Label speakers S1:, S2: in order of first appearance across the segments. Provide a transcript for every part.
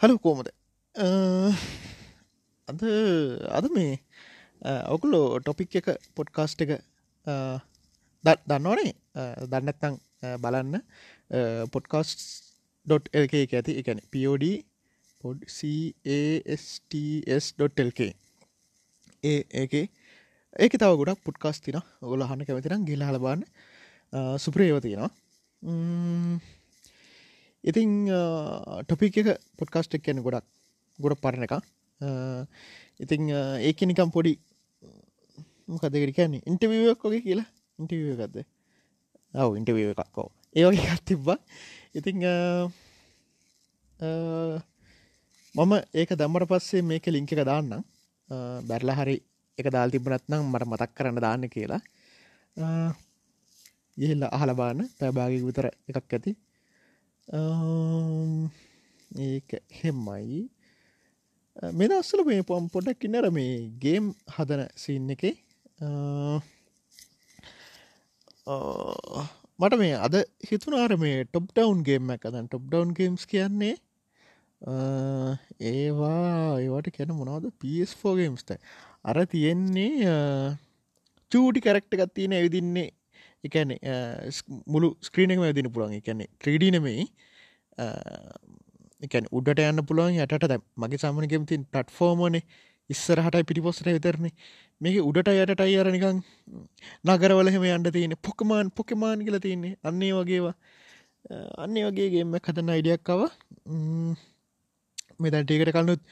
S1: හලු කෝමද අද අද මේ ඔකුලෝ ටොපික් එක පොඩ්කාස්ට් එක දන්නවනේ? දන්නත්තං බලන්න. පොඩ්කාස්්.ලක එක ඇති එකන පෝඩ පොඩ් CASTS.ල්ක ඒ ඒක ඒක තව ගොඩක් පුඩ්කාස් තින ඔගොල හන්න කැමතිනම් ගෙල හලබන්න සුප්‍රයෝතියෙනවා ඉතිං ටොපික් එක පොඩ්කාස්ට් එක් කියන ගොඩක් ගොඩ පරණ එක ඉතිං ඒක නිකම් පොඩි මොකදකට කියන්නේ? ඉන්ටවියක් වගේ කියලා? ඉන්ටවිය එකක්ද? ඔව ඉන්ටවිය එකක්කෝ ඒවගේ එකක් තිබ්බා. ඉතිං මම ඒක දම්මට පස්සේ මේක ලිංක එක දාන්නම්. බැරල හරි එක දල් තිබනත්නම් මට මතක් කරන්න දාන්න කියලා. ගිහිල්ල අහලබාන්න පැබාගි විතර එකක් ඇති. Um, ඒක හෙම්මයි uh, මෙ අස්සල මේ පොම් පොඩක් ඉන්නර මේ ගේම් හදන සින්න එක. Uh, uh, මට මේ අද හිතුනාර මේ ටොප් ඩවන් ගේම් එක දන් ටොප් ඩවන් ගේම්ස් කියන්නේ ඒවා ඒවට කැන මොනවද? පස්4 ගේම්ස්ට අර තියෙන්නේ චූටි කැරක්ට ගත්තියන ඇවිදින්නේ එකන මුළු ස්ක්‍රීනක වැදින පුළන් එකන්නේ ත්‍රඩීනමයි එකන් උඩට යන්න පුළුවන් යටට දැ මගේ සාමනකෙමතින් පටෆෝර්මෝනේ ඉස්සරහටයි පිටිපොස්සට විතරන්නේ මේක උඩට යටට අයරනිකං නගරවලහෙම යන්න තියෙන පොකමාන් පොකමාන් කියල තියන්නේ. අන්නේ වගේවා. අන්නේ වගේගේම කතන්න අයිඩියක්කව මෙතැන්ටේකට කලනුත්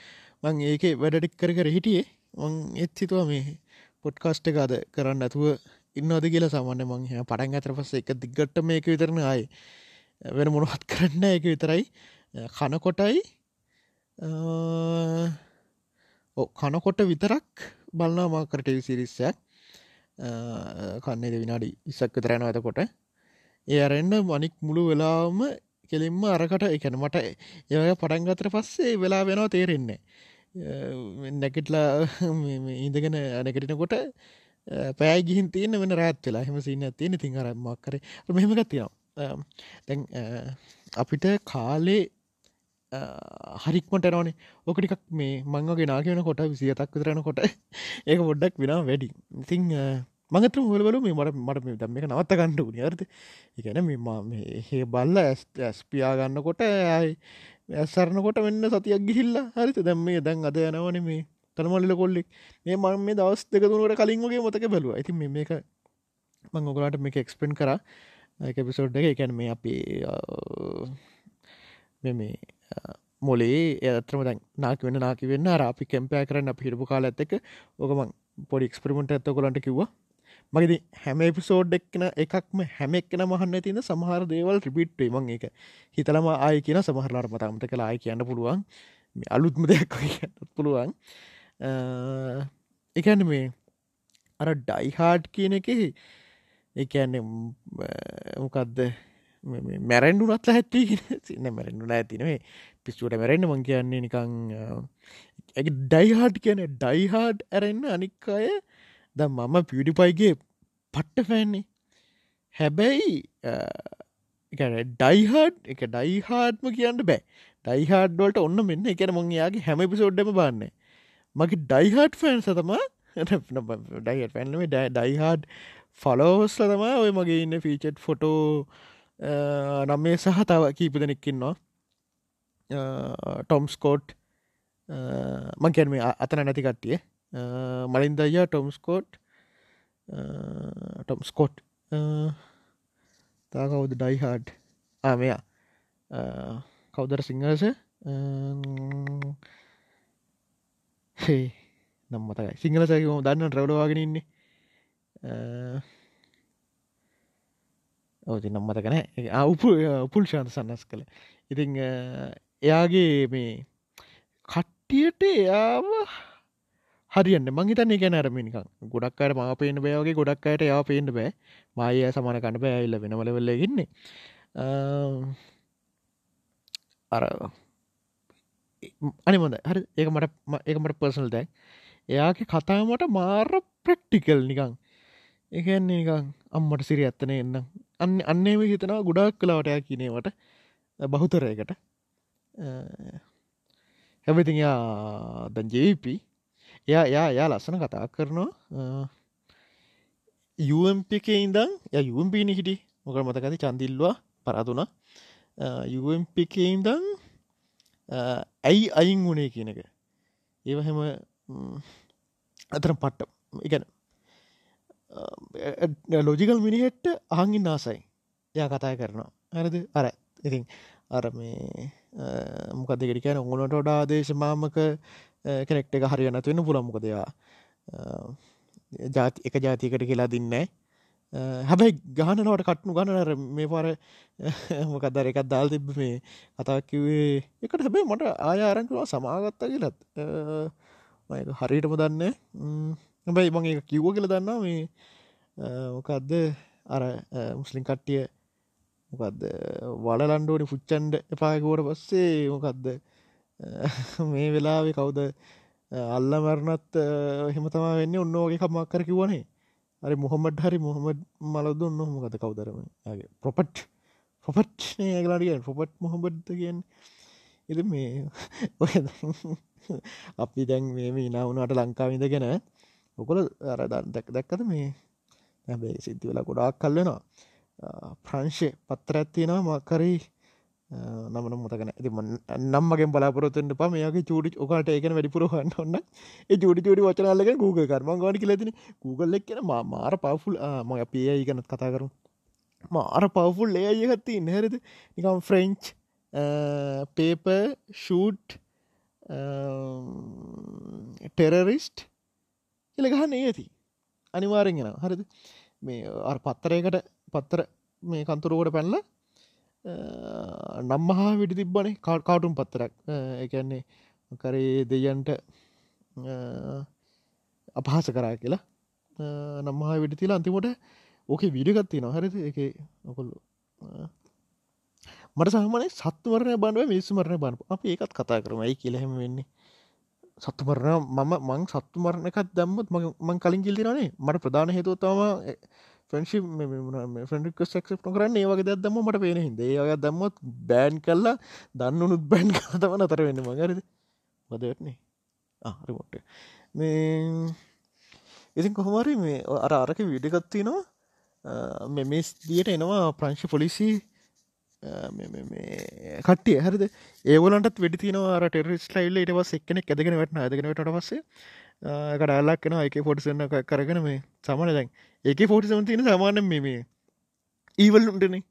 S1: මං ඒක වැඩටික් කර කර හිටියේ. මං එත් සිතුව මේ පොඩ්කාස්ට එකද කරන්න ඇතුව ඉන්නවද කියලා සාමාන්‍ය මං හ පටන් අතර පස්ස එක දිග්ගට මේක විතරන ආය. වෙන මොනවත් කරන්න එක විතරයි. කනකොටයි කනකොට විතරක් බලන්න මාකරට සිරිස්සයක් කන්නේද විනාඩි ඉසක්ක තරැන ඇතකොට ඒ අරෙන්න්න මනික් මුළු වෙලාම කෙලින්ම අරකට එකන මට ඒය පටන්ගතර පස්සේ වෙලා වෙනවා තේරෙන්නේ නැකෙටලා ඉඳගෙන නැකටිනකොට පෑ ගිහින් තියන්න වෙන රෑත් වෙලා. හෙම සින්න තියෙන තින් අරම්මක් කර මෙහෙමක තියෙනවා. දැන් අපිට කාලේ හරික්මට නෝනේ ඕකටිකක් මේ මංගේ නාගෙන කොට විසියතක් විතරන කොට ඒක පොඩ්ඩක් වෙන වැඩි. ඉතිං මගත හොලවලු මේ මට මට මේ දම්ම එක නවත්ත ගන්නඩ වුණ අර්ද එකන මෙම හේ බල්ල ඇස්පියා ගන්න කොට ඇයි ඇසරනකොට වෙන්න සතියක් ගිහිල්ල. හරිත දැම් මේ දැන් අද යනවන මේ තනමල්ල කොල්ලෙක්. මේ මං මේ දවස් දෙක තුනට කලින් වගේ මොතක බැලුව. ඇති මේක මං ඔකලාට මේක එක්ස්පෙන් කර. එක පිසෝඩ් එක. එකැන මේ අපි මේ මොලේ ඇතරම දැන් නාක වෙන නාක වෙන්න අපි කැම්පය කරන්න අප හිරපු කාල ඇත්තක ඕකමං පොඩි එක්ස්පරිමට ඇත්ත කොලන්ට කිව්වා. මගේද හැම එපිසෝඩ් එක්න එකක්ම හැම එක්න මහන්න තින සමහර දේවල් රිපිට්ේ මං එක හිතලම ආය කියන සමහරලාට මතමත කලා ආය කියන්න පුළුවන්. අලුත්ම දෙයක් පුළුවන්. එකන්න මේ අර ඩයිහාඩ් කියන එක එකන්න මොකක්ද මැරැන්ඩු නත්ල හැත්වී සින්න මැරෙන්ඩු ඇතිනේ පිස්සුවට මැරෙන්න්න මං කියන්නේ නිකං ඇ ඩයිහාඩ් කියන ඩයිහාඩ් ඇරෙන්න්න අනික් අය ද මම පිඩිපයිගේ පට්ට ෆෑන්නේ හැබැයි ඩයිහාඩ් එක ඩයිහාඩ්ම කියන්න බෑ. ඩයිහාඩ්වලට ඔන්න මෙන්න. එකන මං යාගේ හැම පිසෝඩ්ඩම බන්නේ. මගේ ඩයිහට් ෆෑන් සතම ඩයිට පැන්ලම ඩයිහඩ් ෆලෝස්ල තම. ඔය මගේ ඉන්න ෆීචට් ෆොටෝ නම්මේ සහ තව කීප දෙනෙක්කින්නවා ටොම්ස්කෝට් මංකැන මේ අතන නැති කට්ටිය. මලින් දය ටොම්ස්කෝට් ටොම්ස්කෝට් තා කවුද ඩයිහාඩ්? ආමයා කවුදර සිංහස හේ නම් මතකයි. සිංහල සැකම දන්න රවඩවාගෙන ඉන්නේ? ඕති නම් මතකන අවපු උපුල් ශාන්ත සන්නස් කළ ඉතිං එයාගේ මේ කට්ටියට එයාව හරියන්න මංහිතන්නේ ගැන අරමිනිකක් ගොඩක් අයට මා පේන බෑවගේ ගොඩක් අයට යා පේන්න බෑ. මාය සමාන කන්න බෑයිල්ල වෙනවලවෙල්ලගන්නේ අර අනිමොද හරි. ඒක මට ඒක මට පර්සනල් දැයි එයාගේ කතාමට මාර ප්‍රක්ටිකල් නිකං එකන්නේ නිකං අම්මට සිරි ඇත්තන එන්න අන්න අන්නේම හිතනවා ගොඩක් කලාවටයා කියනේවට බහුතරයකට හැබති දැන් ජප එයා යා යා ලස්සන කතා කරනවා. UMP එක ඉඳං ය යුම්පීනි හිටි මොක මතකති චන්දිල්වා පරාතුන UMP එක ඉඳං ඇයි අයින් වුණේ කියන එක. ඒව හෙම අතර පට්ට ඉගැන ලෝජිකල් මිනිහෙට්ට අහංගින් ආසයි. යා කතාය කරනවා. හරද? අර ඉතින් අර මේ මොකද ගෙඩිකෑන උගුණට ොඩා දේශමාමක කෙනෙක්ට එක හරිය නැතිවෙන පුළම්මොකදයා ජාති එක ජාතිකට කියලා දින්නේ හැබැයි ගානනවට කට්නු ගණනර මේ පාර මොකදර එකත් දාල් තිබ මේ කතාක් කිවේ එකට හැබැයි මට ආය ආරංචවා සමාගත්තා කියලත් හරියටම දන්න හැබැයි මං එක කිව්ව කියල දන්නා මේ මොකක්ද? අර මුස්ලිම් කට්ටිය මොකක්ද? වලලන්ඩෝනි පුච්චන්ඩ එපායකුවට පස්සේ මොකක්ද? මේ වෙලාවෙ කවුද? අල්ල මරණත් හෙමතම වෙන්න. ඔන්න ඕගේ කමක් කර කිවනේ හරි මොහොමඩ් හරි මොහොමඩ් මලද ඔන්න මොකද කවදරම? ගේ ප්‍රොපට්. පොපට් ඒගලාටිය පොපට් මොහොබඩ්ද කියෙන් එද මේ ඔය අපි දැන් මේ නවුණට ලංකාවිද ගැන ඔකොල අර දැක් දැක්කද මේ හැබැයි සිද්ධි වෙලා ගොඩාක් කල්ලනවා ප්‍රංශය පත්තර ඇත්තියෙනවා මක්කරී නමන මුතකන ඇති නම්මගෙන් බලාපොරොත්තුට පම මේගේ චුඩි ඔකට ඒකන වැඩිපුරහන්න ඔන්න ඒ ජුඩි චුඩි වචනාලක ගූග කරම ගඩි කියලතින Google එක්කෙන මාර පවෆුල් ම අපේ ඒගනත් කතා කරු මාර පවෆුල් ඒයගත්ති නැරද නිකම් ෆ්‍රෙන්ච් පේප ෂූට් ටෙරරිස්ට් එල ගහන්න ඒති අනිවාරෙන්ගෙන හරිද? මේ අ පත්තරයකට පත්තර මේ කන්තුරුවට පැල්ලා නම්මහා විඩි තිබ්බනේ කාටුම් පත්තරක්. එකන්නේ කරේ දෙයන්ට අපහස කරා කියලා. නම්මහා විඩි තිලා අන්තිමට ඕකේ විඩිගත්ති නොහරද එක නොකොල්ලු මට සහමනේ සත්තුවරණය බන්ුව මිනිස්සුමරණය බන්න අප ඒකත් කතා කරමයි කියලහෙම වෙන්නේ? සත්තුමරණ මම මං සත්තු මරණකත් දැම්මත් මං කලින් කිල්දිරනේ මට ප්‍රධාන හේතුවත්තම ෆ්‍රන්ශි ෆ්‍රඩික් ක්ක් නොකරන්න ඒවගේ දැදම මට පේන හිද ඒය දම්මත් බෑන් කල්ලා දන්නුනුත් බැන් කතම අතර වෙන්න මගරද වදවෙටනේ ආරිමොට්ට මේ ඉතින් කොහොමරි මේ අර අරක විඩිගත්ති නවා මෙ මේස් දියට එනවා ප්‍රංශි පොලිසි කට්ටිය. හරිද? ඒවලට වැඩි තිනවාර ටෙරිස් ලයිල්ල ඉට පස් එක්කනෙක් ඇදගෙන වැටන ඇදගෙනට පස්සේ කඩල්ලක් කෙන එක ෆොටසන්න කරගෙන මේ සමන දැන් ඒක ෆෝටි සමතින සමාන මේ ඊවල් උන්ටනේ.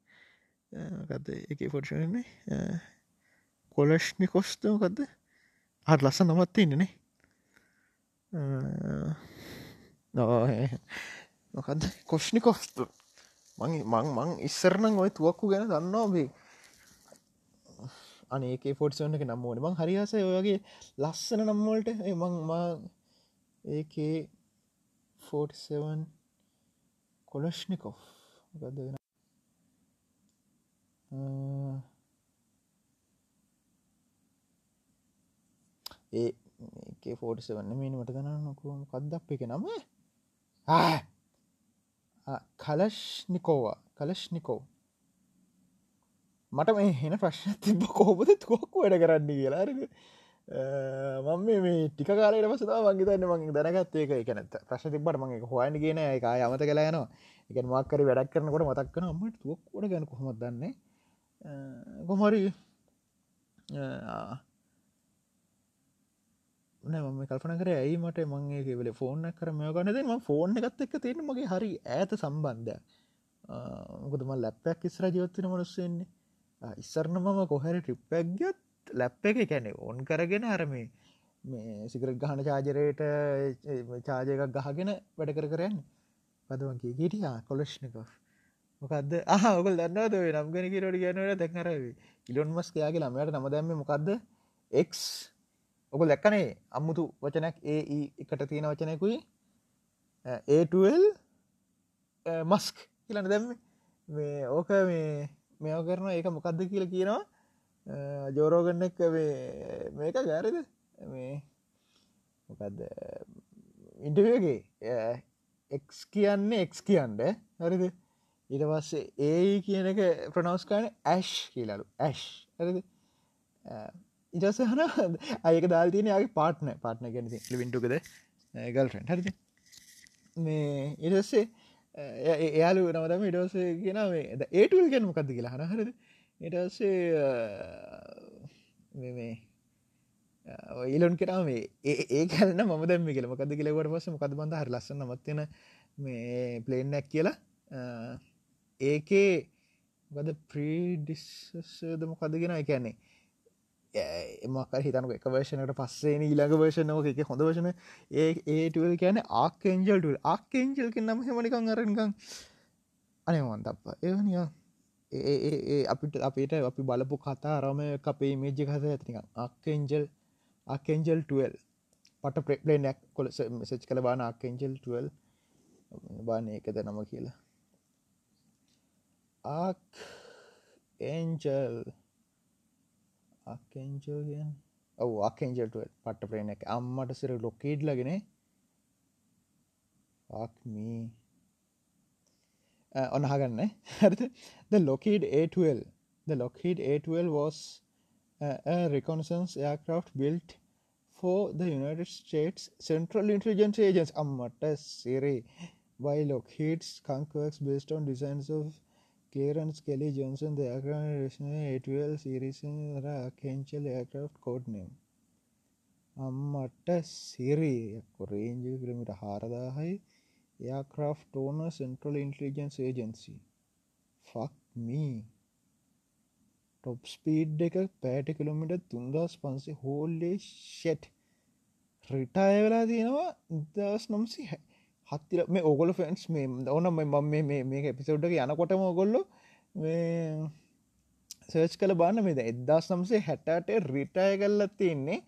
S1: ගත්ද එක ෆොට්ෂන්නේ කොලශ්නි කොස්තමකක්ද හට ලස්ස නමත් ඉන්නනේ නොකද කොෂ්නි කොස්තු මං මං මං ඉස්සරනං ඔය තුවක්කු ගැන දන්නවා බේ අනඒක ෆෝට්සන්න එක නම්මෝන මං හරිහස ඔයගේ ලස්සන නම්මෝල්ට මං මා ඒකේ 47 කොලශ්නිකොෆ් ගද වෙන? ඒ ෆෝටස වන්න මේන මට දන්න නොකුවම කද්දක් එක නම? කලශ්නිකෝවා කලශ්නිකෝ මට මේ හෙන ප්‍රශ්න තිබ කෝපද තුවක්කු වැඩ කරන්න කියලාරග මම මේ ටික කාලට පසතා වගේ තන්න මගේ දැනගත් ඒක. එකනත් ප්‍රශ් තිබට මගේ හොයන්න කියන එක යමත කලා යනවා. එක මක්කර වැඩක් කරනකොට මතක්කන අමට තුවක්කොට ගැන කොහොමත් දන්නේ? කොහොරි නම කල්පන කර ඇයි මට මගේ වෙල ෆෝර්න කර මෙ ගන්නද ම ෆෝර්න එකත් එක්ක තියෙන මගේ හරි ඇත සම්බන්ධය ගොදම ලැප්පයක් ඉස්ර ජීවත්වන මනුස්සෙන්නේ ඉස්සරන මම කොහැර ටිප්පැක් ගත් ලැප් එක කැනෙ ඔන් කරගෙන අරමේ මේ සිකරට ගහන චාජරයට චාජයකක් ගහගෙන වැඩ කර කරන්න පදවන්ගේ ගිටියා කොලශ්නික මොකක්ද ආහ ඔකල් දන්නවද නම්ගෙන කිරට කියනට දැක්නරව ඉලොන් මස් කයාගේ ළමයට නම දැම්ම මොකක්ද එක් ඔක දැක්කනේ අම්මුතු වචනක් ඒ එකට තියෙන වචනයකුයි. ඒටල් මස්ක් කියලන්න දැම්ම. මේ ඕක මේ මෙෝ කරන ඒක මොකක්ද කියල කියනවා. ජෝරෝගන්න එක්ක මේක ගෑරද මේ මොකක්ද ඉන්ටවගේ එක්. කියන්නේ එක් කියන්ඩ හරිද? ඊට පස්සේ ඒ කියන එක ප්‍රනෝස්කාන ඇශ් කියලලු. ඇශ් හරිද? ඉටස හන අයක දාල්තියන යාගේ පාට්න පාට්න ගැන ලිවින්ටුකද ගල්ටන් හරිද? මේ ඉටස්සේ එයාලු නවතම ඉඩසේ කියෙන ඒටල් ගැන මොකක්ද කියලා හන හරද ඉටස්සේ මේ ඊලොන් කරාම ඒ කලන ම දැම කියල. මොකද කියලවට පස මොකද බඳ හර ලස්සන්න මත්වන මේ පලේන්නැක් කියලා. ඒකේ ගද ප්‍රීඩිස්සද මොකද ගෙන එකන්නේ එමක් හිතනක එක වර්ෂණට පස්සේ ඊළඟ වර්ෂණක එක හොඳ වශන ඒ ඒටල් කියන ආකෙන්ජල්ට ආකෙන්ජල් නම හෙමනිකං අරනිකං අනමන් තප්ප ඒවනිය ඒ අපිට අපිට අපි බලපු කතා රම අපේ මේජ්ජ කත ඇතිනික අක්කෙන්ජල් අකෙන්ජල් 12 පට ප්‍රේප්ලේනයක් කොල මෙසච් කළ බාන අක්කෙන්ජල් 12 බාන එකද නම කියලා. ආක් එන්ජල් අක්කෙන්ජල් කිය ඔව අක්කෙන්ජල්ට පට්ට ප්‍රේන එක අම්මට සිර ලොකේඩ් ලගෙන ආක්මී ඔනහගන්න හරි the Lockheed A12 the Lockheed A12 was uh, a reconnaissance aircraft built for the United States Central Intelligence Agency. අම්මට සිරේ by Lockheed's Skunk Works based on designs of Clarence Kelly Johnson, the aircraft A12 series Archangel aircraft code name. අම්මට සිරී range kilometre හාරදාහයි. Aircraft ඕන Central Intelligence Agency fuck me top speed එක පෑට කිලොමිට තුන්දස් පන්සේ හෝල්ලේ ෂෙට් රිටාය වෙලා තියෙනවා දස් නම්සි හැ හත්තිල මේ ඔගොල ෆෙන්ස් මේ ඕන මම මේ එපිසෝඩ්ඩක යනකොටම ඔගොල්ලො සර්ච් කළ බාන්න මේද එදදා සම්සේ හැටට රිටය කල්ල තියන්නේ.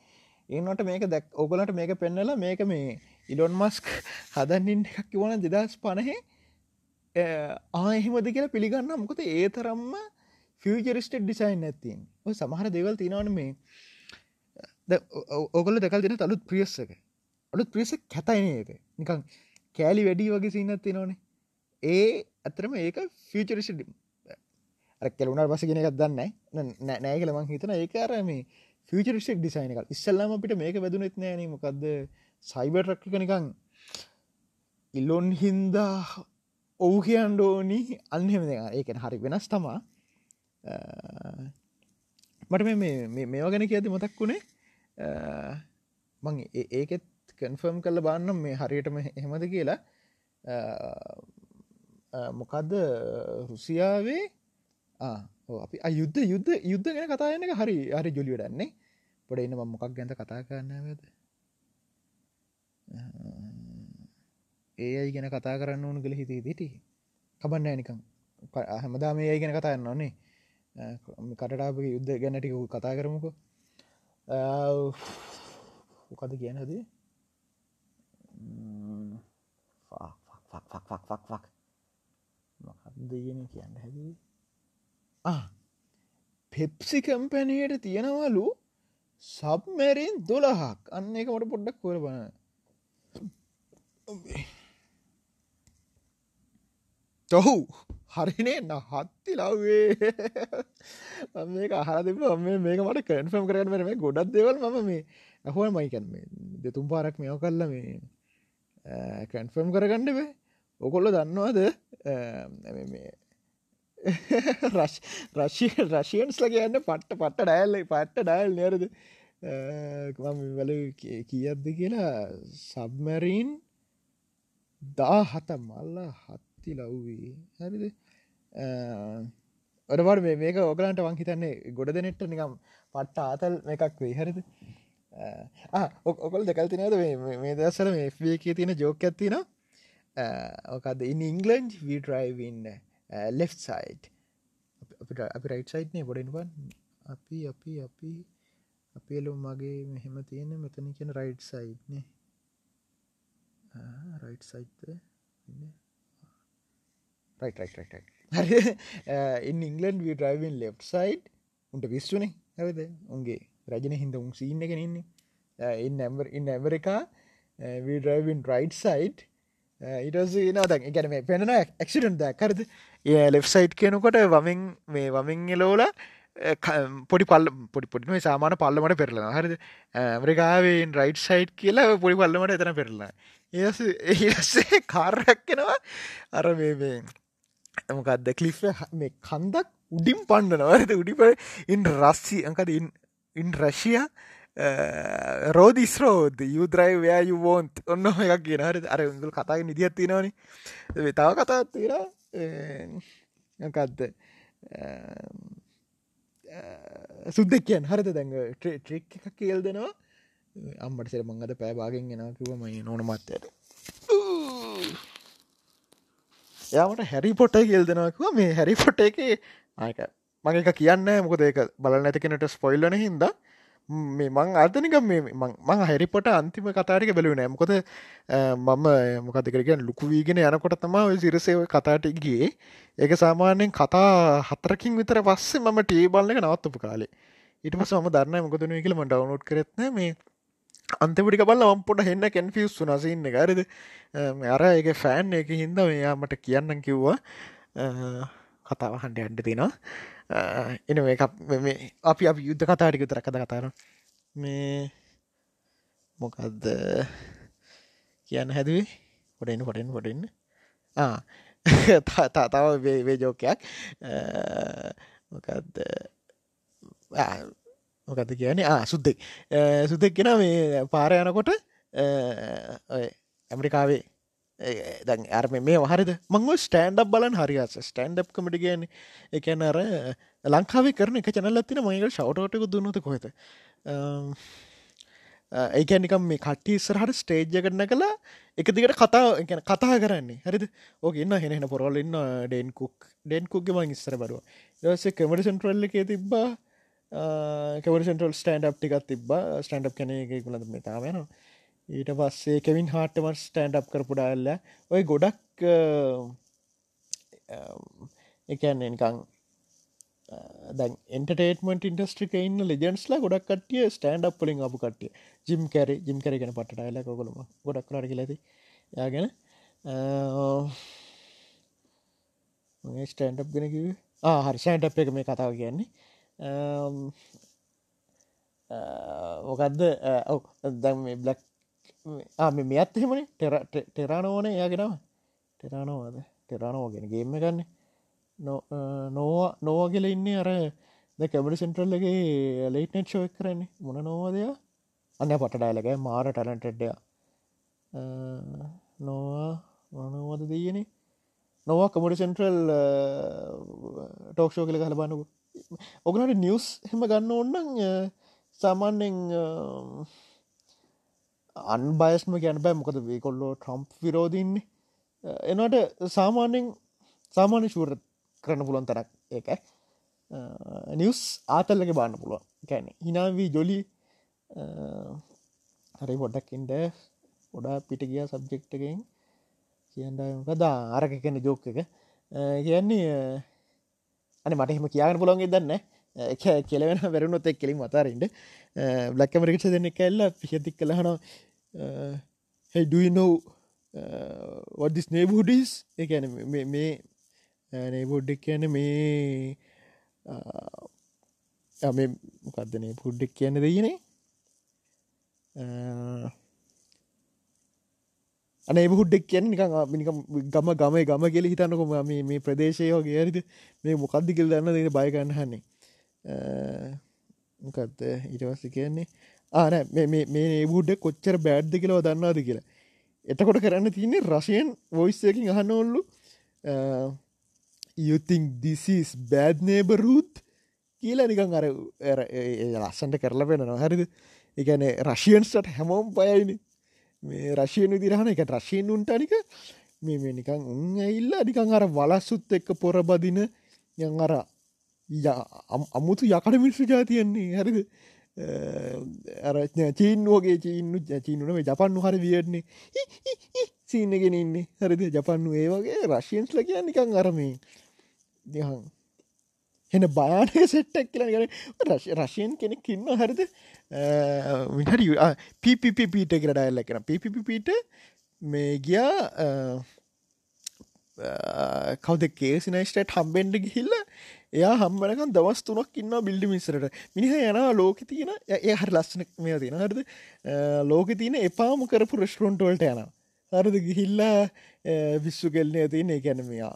S1: ඒනට මේක දැක් ඔගලට මේක පෙන්නලා මේක මේ ඉඩොන් මස්ක් හදන්නින් එකක් කිවන දෙදස් පණහේ? ආහෙමද කියලා පිළිගන්න. මොකද ඒ තරම්ම ෆියජරිස්ට ඩිසයින් ඇතින් ඔය සමහර දෙවල් තිනවන මේ. ඔගල දෙකල් දෙන තලුත් ප්‍රියස්සක අලුත් ප්‍රියස කැතයිනක නිකං කෑලි වැඩි වගේ සින්නත් නොනේ ඒ ඇතරම ඒක ෆිචරිෂ කෙලුණට පස ගෙන එකක් දන්න නෑ. කලමං හිතන ඒකාර මේ ෆිචරිෂක් ඩිසයින එක ඉස්සල්ලාම අපිට මේක වැදුනෙත් නෑන මොකක්ද සයිබර්ටක්ක නිකං ඉල්ලොන් හින්දා ඔවු කියන් ඩෝනි අන්හෙම ඒකන හරි වෙනස් තමා මට මේවා ගැන කියති මතක් වුණේ මං ඒකෙත් කන්ෆර්ම් කල්ල බාන්නම් මේ හරියටම එහෙමද කියලා. මොකක්ද රුසියාවේ? අපි අයුද්ධ යුද්ධ යුද්ධ ගැන කතායන එක හරි හරි ජොලියටන්නේ පොඩ එන්න මොකක් ගැඳ කතා කරන්නවද ඒ අයි ගැන කතා කරන්න ඕනු කළ හිතේ දිටි කබන්න නිකම් හමදා මේ අයි ගැන කතාන්න ඕනේ කටටාපක යුද්ධ ගැනටික කතා කරමුකෝ. මොකද කියනදේ ෆක්ෆක්ෆක්ෆක් මොකක්දගෙන කියන්න හැදී පෙප්සි කම්පැනයට තියෙනවලු සබ්මැරින් දොළහක් අන්න එක මට පොඩ්ඩක් කොර බන තොහු හරිනේ නහත්ති ලව්වේ. මේක අහර දෙම මේක මට කන්ෆම් කරන්න මේ ගොඩක් දෙවල් මම මේ ඇහුව මයිකන් මේ දෙතුම් පාරක් මෙෝ කල්ල මේ කැන්ෆර්ම් කරගන්නඩ බේ. ඔකොල්ල දන්නවාද? රශ් රශය රශයන්ස් ලගේ යන්න පට්ට පට්ට ඩෑල්ල පට්ට ඩයිල් නරද වල කියද්ද කියලා සබ්මැරීන් දා හත මල්ල හත්ති ලව්වී හරිද? ඔඩවට මේක ඔගලන්ට වංහිතන්නේ ගොඩ දෙනෙට්ට නිකම් පට්ට ආතල් එකක් වෙයි. හරිද? ඔකොල් දෙකල් තිනද මේ දසල මේ ෆ තියෙන ජෝක ඇත්තිනවා ඕකද ඉන් ඉංගලන්් විටරයිවින්න ලෙෆ් සයිට් අපිට අපි රයිට් සයිට්නේ බොඩෙන්වන් අපි අපි අපි අපේලු මගේ මෙහෙම තියෙන මෙතන කියන right සයිට්නේ right side in England we drive on left side උන්ට විස්සුනේ ඇවද උන්ගේ රජන හිද උන් සිීන්න එක ඉන්නේ. ඉන්න ඇම්බර් ඉන්න ඇමරිකා විඩරවින් රයිට් සයිට් ඉටස නතන් ගැන මේ පෙනෙන ක්ෂඩන් ද කරද ඒ ලෙෆ් සයිට් කියනකොට වමින් මේ වමින් එලෝල පොඩි පල් පොඩි පොඩින සාමාන පල්ලමට පෙරලා හරිද ඇමරිකාවෙන් රයිට් සයිට් කියලා පොඩි පල්ලමට එතන පෙරලා ඒස ඒසේ කාර්රැක්කෙනවා අර මේ මොකක්ද කලිෆ මේ කන්දක් උඩින් පණ්ඩනවරද උඩිප ඉන් රස්සි අකද ඉන් රශිය රෝදිස්රෝද යුද්‍රයි වයා යුවෝන්ත් ඔන්න එකක් කියන හරි අර උගල් කතාග නිදිත් තියෙනවනි තව කතා තීර යකක්ද සුද්දක් කියන් හරිත දැඟ ට්‍රික් එකක් කියල් දෙනවා අම්මට සෙර මංගද පෑබාගෙන් ගෙන කිව මයි නොන මත්තයට යාමට හැරි පොට කියල් දෙෙනකුව මේ හැරි පොට එක ආයක මං එක කියන්න මොකද? ඒක බල නැති කෙනට ස්පොයිල්ලන හින්ද මේ මං අර්ථනික මං හැරිපොට අන්තිම කතාටික බැලුව නෑ. මොකද මම මොකදකරගෙන ලුකු වීගෙන යනකොට තමා සිරසේව කතාටගේ ඒක සාමාන්‍යයෙන් කතා හතරකින් විතර පස්සේ මම ටේ බල්ල එක නවත්තපු කාලේ. ඉට පස ම දරන්න මොකදන කියලම ඩවනෝඩ් කරත්න මේ අන්තිපටික බල වම්පොට හෙන්න කැන්ෆිස් වනසින්න ගරිද අර එක ෆෑන් එක හින්ද මෙයාමට කියන්න කිව්වා. කතාව හන්ඩ අන්ඩ තිෙනවා එන මේ අපි අප යුද්ධ කතාටික තර කද කතාර මේ මොකක්ද කියන්න හැදුවේ හොටෙන් හොටෙන් හොටෙන් තතාව වේ ජෝකයක් මොකක්ද මොකද කියන්නේ ආ සුද්දෙක් සුද්දෙක් කෙන මේ පාර යනකොට ඇමරිකාවේ දැන් අර මේ වහරිද මංව ස්ටන්ඩ් බලන් හරිස ස්ටන්ඩ් කමට කියන එකන අර ලංකාවේ කරන එක චනල්ලත්තින මයික ශවටෝටක දුන්නත කොහෙත ඒකැනිකම් මේ කට්ටි ඉස්සරහට ස්ටේජ්ජ කරන කලා එක දිගට කතා කතා කරන්නේ. හරිද? ඕක ඉන්න හෙනෙන පොරොල් ඉන්න ඩෙන්කුක් ඩෙන්කුක්ගේ මං ඉස්සර බරුව දස කමට සෙන්ට්‍රල්ල එක තිබ්බා කවරසටල් ස්ටන්ඩ් අප් ටිකත් තිබ ස්ටන්ඩ් කන එකකුලද මේ තාමයන ඊට පස්සේ කෙවින් හාටම ස්ටන්ඩ් අප් කරපුඩාල්ල ඔය ගොඩක් එකන්නේ නිකං දැන් එන්ටේටමට ඉන්ටස්ට්‍රික ඉන්න ලෙජන්ස්ලා ගොඩක් කටිය ස්ටන්ඩ් අප් පලින් අපපු කටිය ජිම් කැර ජිම් කරගෙන පටටයිල කොකලම ගොඩක් කරට ලැති යාගෙන ස්ටන්ඩ් අප් ගෙන කිව හරි සෑන්ට් අප් එක මේ කතාව කියන්නේ. මොකක්ද ඔව දැම් මේ බ්ලක් මෙත් එහෙමනේ. ටෙරානෝන යාගෙනව ටෙරානෝවාද ටෙරානෝගෙන ගේම ගන්න. නොවා නොවා කියල ඉන්නේ අර ද කැබඩි සෙන්ට්‍රල්ලගේ ලේට්නෙට් ෂෝක් කරන්නේ. මොන නොවාදය අන්න පටඩාලක මාර ටලන්ටෙඩ්ඩය නොවා මොනවද දයනේ නොවා කමඩි සෙන්ට්‍රල් ටෝක්ෂෝ කල කල බන්නකු ඔගනට නිියස් හෙම ගන්න ඔන්නන් සාමාන්‍යෙන් අන්බයස්ම ගැන බෑ. මොකද වේ කොල්ලෝ ට්‍රම්ප් විරෝධන්නේ එනට සාමාන්‍යෙන් සාමාන්‍ය ශූර කරන පුළොන් තරක් ඒක. නිවස් ආතල්ලක බාන්න පුළුවන්. කැන හිනාවී ජොලි හරි පොඩක්කින්ට ගොඩා පිට ගිය සබ්ජෙක්්ටකෙන් කියන්නකදා ආරක කැන ජෝක එක. කියන්නේ අන මටහෙම කියන්න පුළොන්ගේ දන්න කෙලවෙන වැරුණොත් එක් කෙලින් මතාරට බ්ලක්කමරිකට දෙන්න කැල්ල පිෂතික් කළහන හෙඩනෝ වඩිස් නේබුඩිස් එකන මේ නේබුඩ්ඩක් කියන මේ මේ මොකක්දනේ පුඩ්ඩක් කියන්න දෙයනේ අනේ හුඩ්ඩක් කියන්න නික මිනික ගම ගම ගම කෙලි හිතන්නකොම මේ ප්‍රදේශය වගේ ඇරිද මේ මොකක්දි කෙල් දන්න දෙන බයගන්න හන්නේ මොකක්ද ඊටවස්ස කියන්නේ? ආන මේ ඒබුඩ්ඩ කොච්චර බෑඩ්ද කියලව දන්නවාද කියලා. එතකොට කරන්න තියන්නේ රශයෙන් වොයිස්සයකින් අහන්න ඔල්ලු යුතිං දිසිස් බෑඩ්නේබරුත් කියලා නිකං අර ලස්සන්ට කරලා පෙනවා හරිද? එකන රශයන්ස්ට හැමෝම් පයයිනි මේ රශයන විදිරහන එක රශයෙන් උන්ටනික මේ මේ නිකං උන් ඇල්ලා නිකං අර වලස්සුත් එක්ක පොර බදින යං අර අමුතු යකට මිනිස්සු ජාතියන්නේ හරිද? අර චීන්ුවගේ චීන්නු චීනුනම ජපන්නු හරි වියන්නේ සීනගෙන ඉන්නේ. හරිද? ජපන්නු ඒ වගේ රශයන්ස්ල කිය නිකං අරමේ දිහන් එන භයානක සෙට්ටක් කියල ගන රශයෙන් කෙනෙක් ඉන්න හරිද? විහරි පිපිපිට කරඩයිල්ල කෙන පිපිපිට මේ ගියා කවද කේසිනයිස්ටට හම්බෙන්ඩ ගිහිල්ල එයා හම්බනකන් දවස් තුනක් ඉන්න බිල්ඩි මිස්සරට මිනිහ යනවා ලෝක තියෙන ඒ හරි ලස්සන මේ තියෙන හරිද? ලෝක තියෙන එපාම කරපු රෙස්ටරොන්ටවල්ට යන හරිද? ගිහිල්ලා විශ්සු කෙල්නය තියන එකැනමයා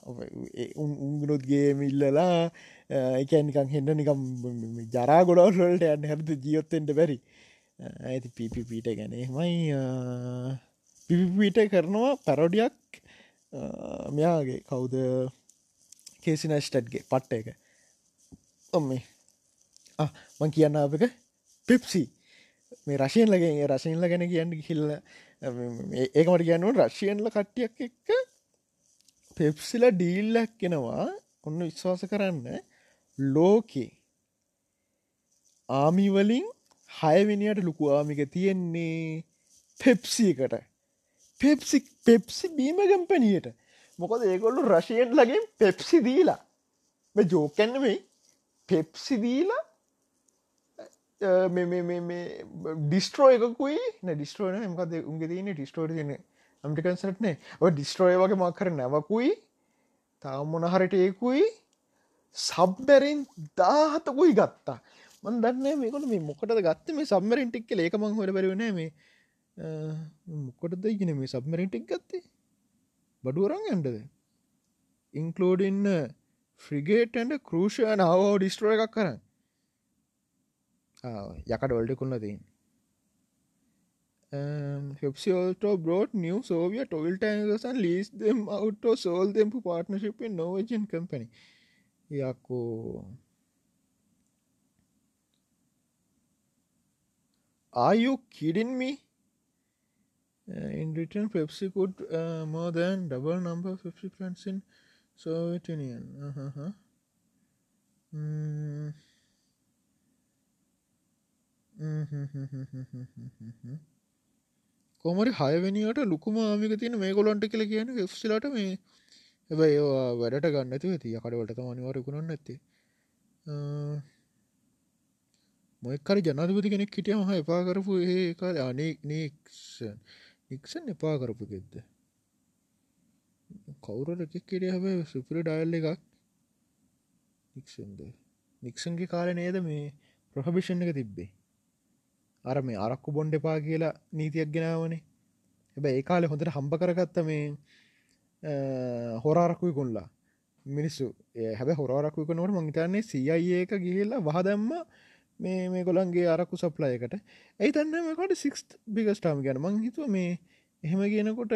S1: උන්ගුණුත්ගේ මිල්ලලා එකනිකං හෙන්න නිකම් ජරා ගොඩවල්ට යන්න. හරිද? ජීයොත්තෙන්ට බැරි. ඇති පිපිපීට ගැනෙමයි පිපිපීට කරනවා පැරොඩියක් මෙයාගේ කවුද? කේසිනස්ටඩ්ගේ පට්ට එක. ඔම්මේ. මං කියන්න අපක පෙප්සි මේ රශයෙන් ලගේ රශයෙන්ල ගැන කියන්න හිල්ල ඒකමට කියන්නුව රශයෙන්ල කට්ටියක් එක්ක පෙප්සිල ඩීල්ලක් කෙනවා ඔන්න විශ්වාස කරන්න. ලෝකේ ආමිවලින් හයවිනිට ලොකු ආමික තියෙන්නේ පෙප්සිකට පෙප්සි පෙප්සි බීම ගම්පනියට මොකද ඒගොල්ලු රශයෙන් ලගේ පෙප්සි දීලා. මේ ජෝකැන්න වෙයි පෙප්සි දීලා ඩිස්ට්‍රෝ එකකුයි ඩිස්ට්‍රෝන මකද උන්ගේ දන ඩිස්ටෝර තින අම්ටිකන්සටනේ ඔ ඩිස්ට්‍රෝය වගේ මක්කර නැවකුයි තාම මොනහරට ඒකුයි සබ්බැරෙන් දාහතකුයි ගත්තා. මන් දන්න මේකට මේ මොකට ගත්ත මේ සම්මරෙන් ටික්ක ඒකමං හොට බැරවන මේ මොකටද ඉගෙන මේ සබ්මරිටික් ගත්තේ? බඩුවරන් ඇන්ටද ඉන්කලෝඩන්න ෆ්‍රිගේටන්ඩ කෘෂයන හෝ ඩිස්ට්‍රෝ එකක් කරන්න යකට වල්ඩ කොන්න තින් හෙපසිල්ටෝ බෝඩ් නිය සෝවිය ටොල් ටන්ගසන් ලීස් දෙම් අවටෝ සෝල් දෙම්පු පාර්ටනශිප නොවජන් කම්පනි යකෝ Are you kidding me? Uh, in return, Pepsi could uh, more than double number of Pepsi plants in Soviet Union. Uh-huh. Mm. කොමරි හයවැනිට ලුකුම ආමික තියෙන මේ ගොලොන්ට කියල කියන ෆ්සිලට මේ එබ ඒවා වැඩට ගන්නතු ඇති කඩවලට මනිවරකුණන්න ඇත්තේ මොයක්කරි ජනධපති කෙනෙක් හිටියම හ එපා කරපු ඒ කාල අනේ නීක්ෂන් නික්සන් එපා කරපුගෙද්ද කවුරට එකක් කෙරිය හැබ සුපිරි ඩයිල් එකක්. නික්සන්ද නික්සන්ගේ කාල නේද මේ ප්‍රහභිෂණ එක තිබ්බේ? අර මේ අරක්කු බොන්්ඩ එපා කියලා නීතියක් ගෙනාවනේ. හැබැ ඒ කාලෙ හොඳට හම්බ කරගත්ත මේ හොරාරකුයි කොල්ලා. මිනිස්සු. හැබ හොරාරකුක නොට මංහිතන්නේ සියයි ඒක ගිහිල්ලා වහදැම්ම මේ මේ කොළන්ගේ අරක්කු සප්ලායකට ඇයි තන්න මේකට සික්ස් බිගස්ටාම ගැන මං හිතුව මේ එහෙම කියනකොට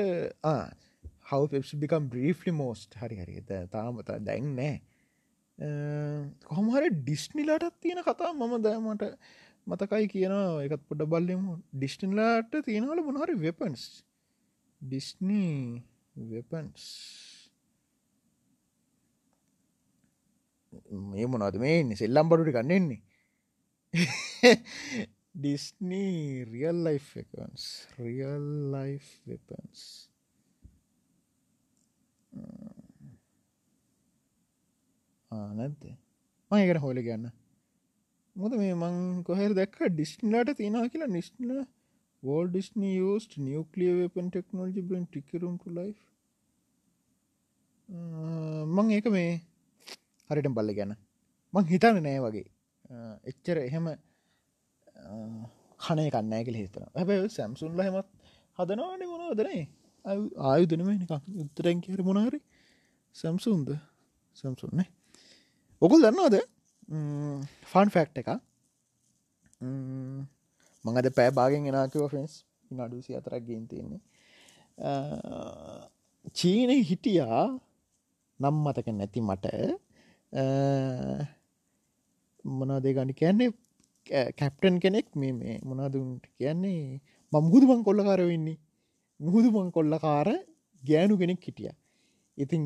S1: හවබිකම් බ්‍රීෆලි මෝස්ට් හරි හරි. තාමත දැන් නෑ. කොහොමහර ඩිස්්නිලාටත් තියෙන කතා මම දෑමට මතකයි කියනවා එකත් පොඩ බල්ලෙමු. ඩිස්ටන්ලාට තියෙනවල මොනහරි වෙපන්ස් ඩිස්නී වෙපන්ස් මේ මොනවද මේ සෙල්ලම් බඩුට ගන්නෙන්නේ Disney real life weapons. Real life weapons නැද්ද? මයකට හොල ගන්න මොද මේ මං කොහෙර දැක්ක? ඩිස්නලට තියෙනවා කියලා නිස්්නල වෝල් ඩිස්න යස්ට නියකලිය වෙපන් ටෙක්නෝජි බෙන් ටිකරුම් ලයි මං ඒක මේ හරිට බල්ල ගැන මං හිතන්න නෑ වගේ. එච්චර එහෙම කනය කන්නෑ කියල හිතන හැබැ සැම්සුන්ල හෙමත් හදනවානේ මොනවදනේ ආයු දෙනම නික උත්තරැන් කියර මොනහරි සැම්සුන්ද සැම්සුන්නේ ඔකුල් දන්නවාද ෆන් ෆැක්් එක මඟද පෑ බාගෙන් එනාකව ෆෙන්ස් නඩුසි අතරක් ගෙන් තියෙන්නේ චීන හිටියා නම් මතක නැති මට මොනාදේ ගනි කියන්නේ කැප්ටන් කෙනෙක් මේ මේ මොනාදුන්ට කියන්නේ මමුහුදු මං කොල්ලකාර වෙන්නේ මුහුදු මං කොල්ලකාර ගෑනු කෙනෙක් හිටිය. ඉතින්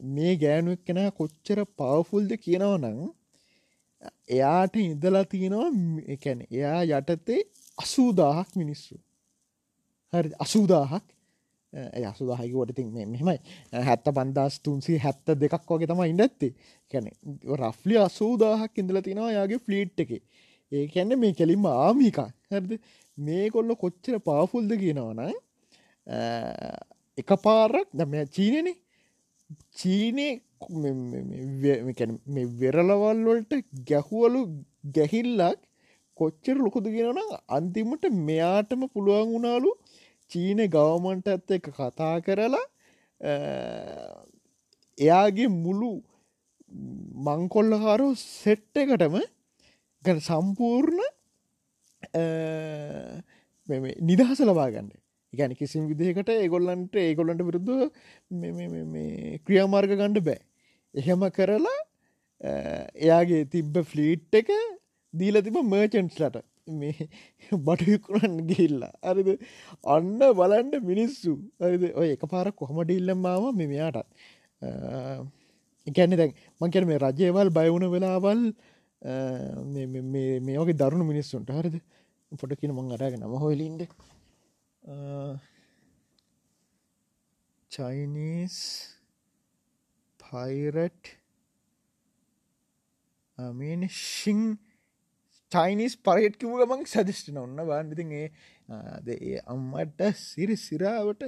S1: මේ ගෑනුවක් කෙන කොච්චර පවෆුල්ද කියනව නං එයාට ඉදලා තියෙනවා එකැන එයා යටතේ අසූදාහක් මිනිස්සු. හරි අසූදාහක්. යසුදාහකිවට තින් මෙමයි හැත්ත පන්දස් තුන්සේ හැත්ත දෙකක් වගේ තම ඉඩත්තේ කැන රෆ්ලි අසූදාහක් ඉඳල තිනවා යාගේ ෆ්ලීට් එක. ඒ කැන්න මේ කෙලින්ම ආමිකා. හැරද? මේ කොල්ල කොච්චර පාෆුල්ද කියනවන එක පාරක් දම චීනන. චීනය වෙරලවල් වලට ගැහුවලු ගැහිල්ලක් කොච්චර ලොකුද ගෙනන අන්තිමට මෙයාටම පුළුවන් වුණාලු චීන ගවමන්ට ඇත්ත එක කතා කරලා එයාගේ මුළු මංකොල්ලකාරෝ සෙට්ට එකටම ගැන සම්පූර්ණ නිදහස ලබාගන්න ගැන කිසිම් විදිහකට ඒගොල්ලන්ට ඒගොල්ලන්ට විරුද්ධ ක්‍රියාමාර්ග ගණ්ඩ බෑ එහෙම කරලා එයාගේ තිබ්බ ෆ්ලීට් එක දීල තිබ මර්චන්ස්ලට මේ බටයකුරන්න ගිල්ලා අරිද අන්න බලන්ඩ මිනිස්සු. ඇරිද ඔය එක පාර කොහොම ඩිල්ලම් මාව මෙමයාටත් එකැනෙ දැන් මංකැන මේ රජයවල් බයවුණ වෙලාවල් මේෝගේ දරුණු මිනිස්සුන්ට හරිද? පොට කියන මං අරගෙන නම හොලින්ඩ චයිනීස් පයිරට් මීනිශිං චයිනිස් පරේට් කිව ගමන් සදිෂ්ටන ඔන්න බාන්ඩිතින් uh, ඒ අම්මට සිරි සිරාවට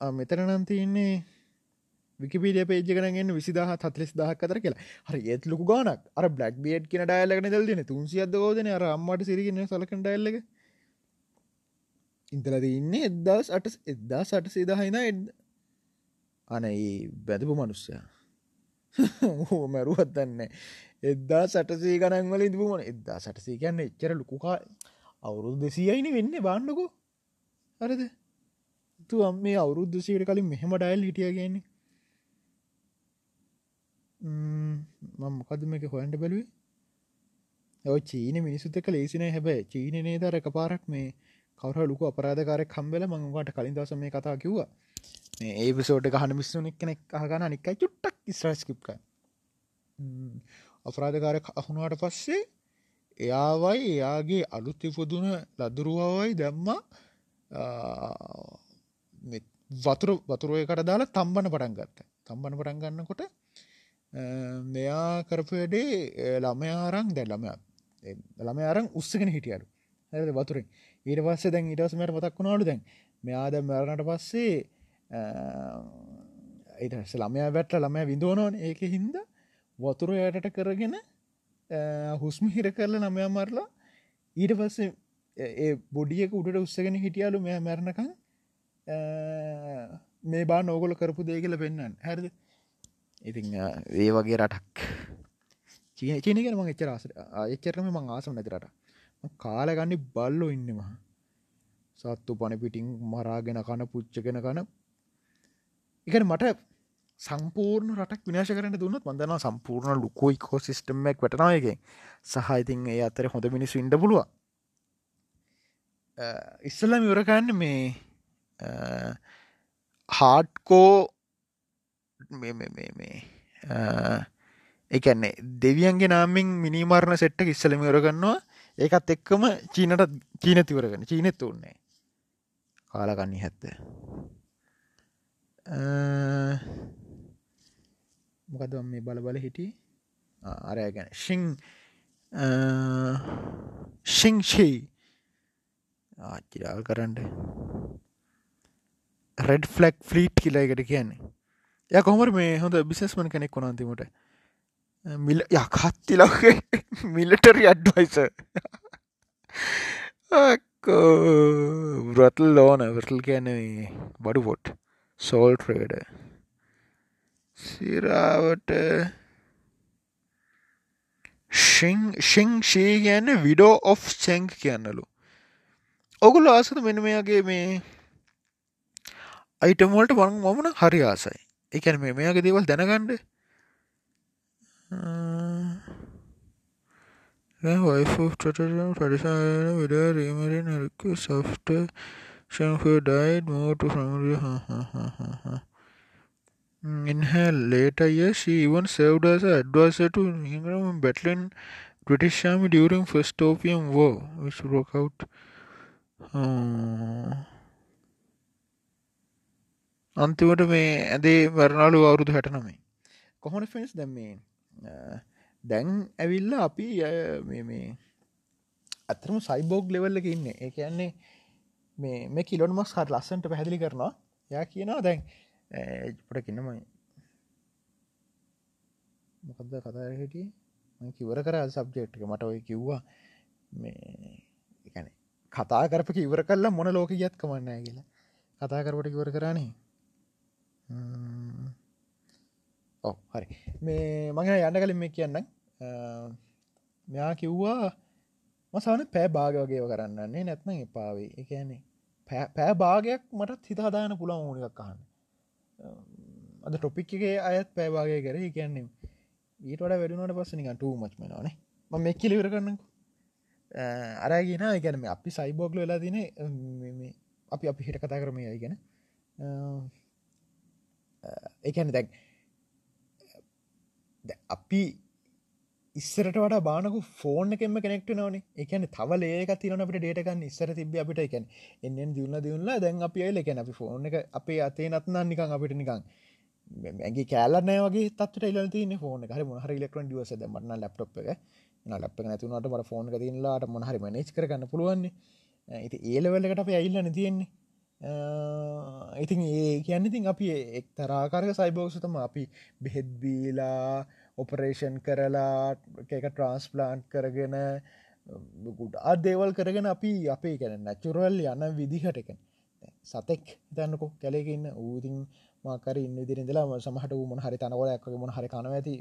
S1: uh, මෙතර නම් තියන්නේ විකිපිඩිය පේජ කරගෙන් විසිදහ හතලිස් දහක් අතර කියලා. හරි ඒත් ලොකු ගානක් අර බ්ලක් බියට් කියන ඩයිල්ලගෙන දල්දින තුන්සියද ෝදන අර අම්මට සිරිගෙන සලකන් ඩයිල්ලක ඉන්තලද ඉන්න එදස් අට එදදා සට සේදහයින එඩ අන ඒ බැදපු මනුස්සය. හෝ මැරුවත් දන්න එදදා සටසේ ගනන්වල ඉදපුමන එදදා සටසේ කියන්න එච්චර ලොකුකා අවුරුදු දෙසියයින වෙන්න බාන්නකෝ. හරිද? තු අම් මේ අවුරුද්ධ සීට කලින් මෙහෙම ඩයිල් හිටිය කියන්නේ. මොකද මේක හොයන්ට බැලුවේ? ඔ චීන මිනිසුත එක ලේසින හැබැයි. චීන නේදර එක පාරක් මේ කවර ලොක අපරාධකාරයක් කම්බල මංවාට කලින් දවස මේ කතා කිව්වා. මේ ඒපසෝට ගහන මිස්සුනෙක් කෙනෙක් අහගන නිකයි චුට්ටක් ස්රස්කිප්ක අපරාධකාරයක් අහුණුවට පස්සේ එයාවයි එයාගේ අලුත් ඉපදුන ලදුරුවවයි දැම්ම වතුර වතුරුවයකට දාලා තම්බන පටන් ගත්ත. තම්බන පටන් ගන්නකොට මෙයා කරපඩේ ළමයාරං දැ ළම ළම අරං උත්සගෙන හිටියලු. ඇ වතුරින්. ඊට පස්සේ දැන් ඉටසමට මතක් වුණාලු දැන්. මෙයාද මරණට පස්සේ ඊට ළමයා වැට්ට ළමය විඳෝනෝන ඒක හින්ද වතුර යටට කරගෙන හුස්ම හිර කරල නමයා මරලා ඊට පස්සේ ඒ බොඩියක උඩට උත්සගෙන හිටියලු මෙය මැරණකං මේ බා නෝගොල කරපු දේගල පෙන්න්න හැරද? ඉතිං ඒ වගේ රටක්. චීනගෙන මං එච්චර ආස එච්චරම මං ආසම නැතිරට කාලගන්නේ බල්ලෝ ඉන්නවා සත්තු පණ පිටිං මරාගෙන කන පුච්චගෙන කන. එකන මට සම්පූර්ණ රටක් විනාශ කරට දුන්නත් මඳන සම්පූර්ණ ලුකෝයි කෝ සිිස්ටම්මක් වටනායක සහයිතින් ඒ අතර හොඳ මිනිස්සු ඉඩ පුළුව ඉස්සල්ලම ඉවරකන්න මේ හාඩ්කෝ මේ එකන්නේ දෙවියන්ගේ නාමින් මිනිමරණ සෙට්ට ඉස්සලම ඉවරගන්නවා ඒකත් එක්කම චීනට චීනතිවරගෙන චීනෙත් ඔන්නේ කාලකන්නේ හැත්ත. මොකද මේ බල බල හිටි අරය ගැන ශිං ශිංෂී ආචිරාල් කරන්න. රෙඩ් ෆලක් ෆ්ලීට් කියලා එකට කියන්නේ. ය කොමර මේ හොඳ බිසස්මන කෙනෙක් කොනන්තිමට මිල යකත්තිලගේ මිලිටරි අඩ්වයිස රටල් ලෝන වටල් කියැනේ බඩු පොට් සෝල් ට්‍රේඩ සිරාවට ශිං ශී කියන්න විඩෝ ඔෆ් චැංක් කියන්නලු. ඔගුල ආසත මෙන මෙයාගේ මේ අයිටමෝල්ට වං මමන හරි ආසයි. එකැන මේ මෙයාගේ දේවල් දැනගණ්ඩ ටඩිසාන විඩ රීමරින් හරක සොෆ්ට ශංහෝ ඩයිඩ් මෝට සමරිය හා In her later years, she even served as an advisor to Ingram battling British Army during First Opium War, which broke out. Uh, අන්තිමට මේ ඇදේ වරනාලු අවුරුදු හැටනමේ කොහොන ෆෙන්ස් දැම් මේ දැන් ඇවිල්ල අපි මේ අතරම සයිබෝග් ලෙවල්ලක ඉන්න. ඒ කියන්නේ මේ මේ කිලොන් මස් හට ලස්සන්ට පැහැදිලි කරනවා. යා කියනවා දැන් පොට කින්නමයි මොකක්ද කතා හිටිය? කිවර කර සබ්ජෙට්ක මට ඔය කිව්වා මේ එකන කතා කරපක ඉවර කල්ලා මොන ලෝක ගත් කමන්නෑ කියලා. කතා කරපට ඉවර කරන්නේ ඔ හරි. මේ මඟ යන්න කලින් මේ කියන්න මෙයා කිව්වා මසාන පෑ භාග වගේ කරන්නන්නේ නැත්නම් එපාවේ. එකන්නේ පෑ භාගයක් මටත් හිත හදාන පුළන් ඕනිකක් අහන්න. අද ටොපික්ගේ අයත් පෑවාගේ කර. කියන්නේ ඊට වැඩුණට පස්ස නික ටූ මච්මනවාන ම මෙක් කිලිවර කරන්නකු. අරගෙන ගැනම අපි සයිබෝග්ල වෙලා දින අපි අපි හිට කතා කරමය ගැන එකන දැක් අපි ඉස්සරට වට බානක ෆෝන් එකෙම කෙනෙක්ට නවන එකන තව ඒක තිරන අපට ඩේටකන්න ඉස්සර තිබ අපිට එකන එන්නෙන් දියුණ දියුණලා දැන් අපි අයිල එකැන අපි ෆෝන් එක අපේ අතේ නත්න්න නිකං අපිට නිකං ඇගේ කෑලනෑ වගේ තත් ල ෆෝන හරි මොහර ඉලෙක්ට්‍රන් ඩියස මටන ලප්ටොප් එක. ලප් නැතුනට මට ෆෝන් තිනලාට මොහරි මනේච් කරන්න පුළුවන්නේ. ඇති ඒලවල්ලකට අප ඇල්ලන තියෙන්නේ. ඉතින් ඒ කියන්න ඉතින් අපි එක් තරාකාරක සයිබෝක්ෂතම අපි බෙහෙද්බීලා ඔපරේෂන් කරලා එක ට්‍රන්ස්පලාන්ට් කරගෙන ගුඩ අදේවල් කරගෙන අපි අපේ කැන නැචුරල් යන විදිහට එකෙන සතෙක් තැන්නකො කැලෙකන්න ඌතින් මාකර ඉන්න දිරිඳලා සමහට මොන හරි තනවලයක් මොන හරි කනව ඇති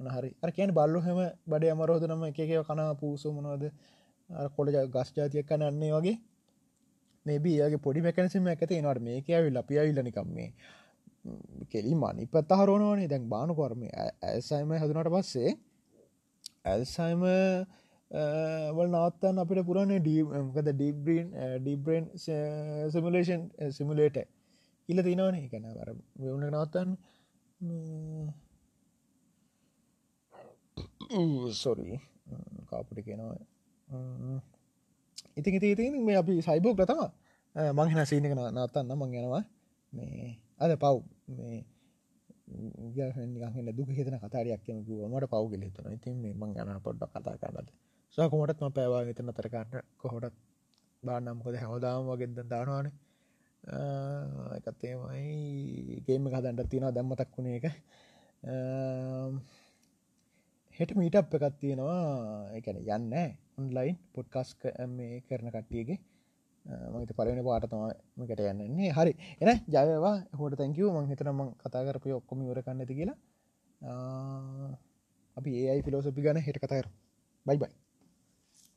S1: මොන හරි. අර කියන බල්ලු හෙම බඩ අමරෝධනම එකක කන පූසු මොනවද? කොඩ ගස් ජාතියක් කනන්නේ වගේ. මේබී ඒගේ පොඩි මැකනසිම ඇත නට මේක ඇවිල් අපිය විල්ලනිකම් මේ කෙලි මනි පත්ත හරෝනවනේ දැන් බානු කොරම ඇසයිම හදනට පස්සේ ඇල්සයිම වල් නාත්තන් අපිට පුරන්නේ ඩීකද ඩීබ්‍රීන් ඩීබ්‍රන් සිමලේෂන් සිමලේට ඉල්ල තිනවනේ. ගැන වර වුණ නවත්තන් සොරී කාපුටි කෙනවා ඉතින් ඉති ඉතින් මේ අපි සයිබෝක් ලතම මංහෙන සීනක නත්තන්න මං යනවා. මේ අද පව් මේ ගහන්න දුක හිතන කතාරයක් කියමකුව මට පව්ගෙල හිතන ඉතින් මේ මං ගන පොඩ්ඩක් කතා කරන්නද? සකොමටත් ම පැවා හිතන තරකාන්න කොහොටත් බාන්නම්කොද හැවදාම වගෙද දානවාන. එකත්තේමයි ගේම කදන්ට තියෙනවා දැම්මතක් වුණේ එක හෙට මීට අප එකත් තියෙනවා එකන යන්න ඔන්ලයින් පොඩ්කස් මේ කරන කට්ටියගේ. මත පලවෙන පාට තමකට යන්නන්නේ හරි. එන ජයවා හොට තැංකව මං හිතන මං කතා කරපය ඔක්කොම වරකන්න ඇති කියලා. අපි ඒයි ෆිලෝසපි ගන හෙට කතර බයි බයි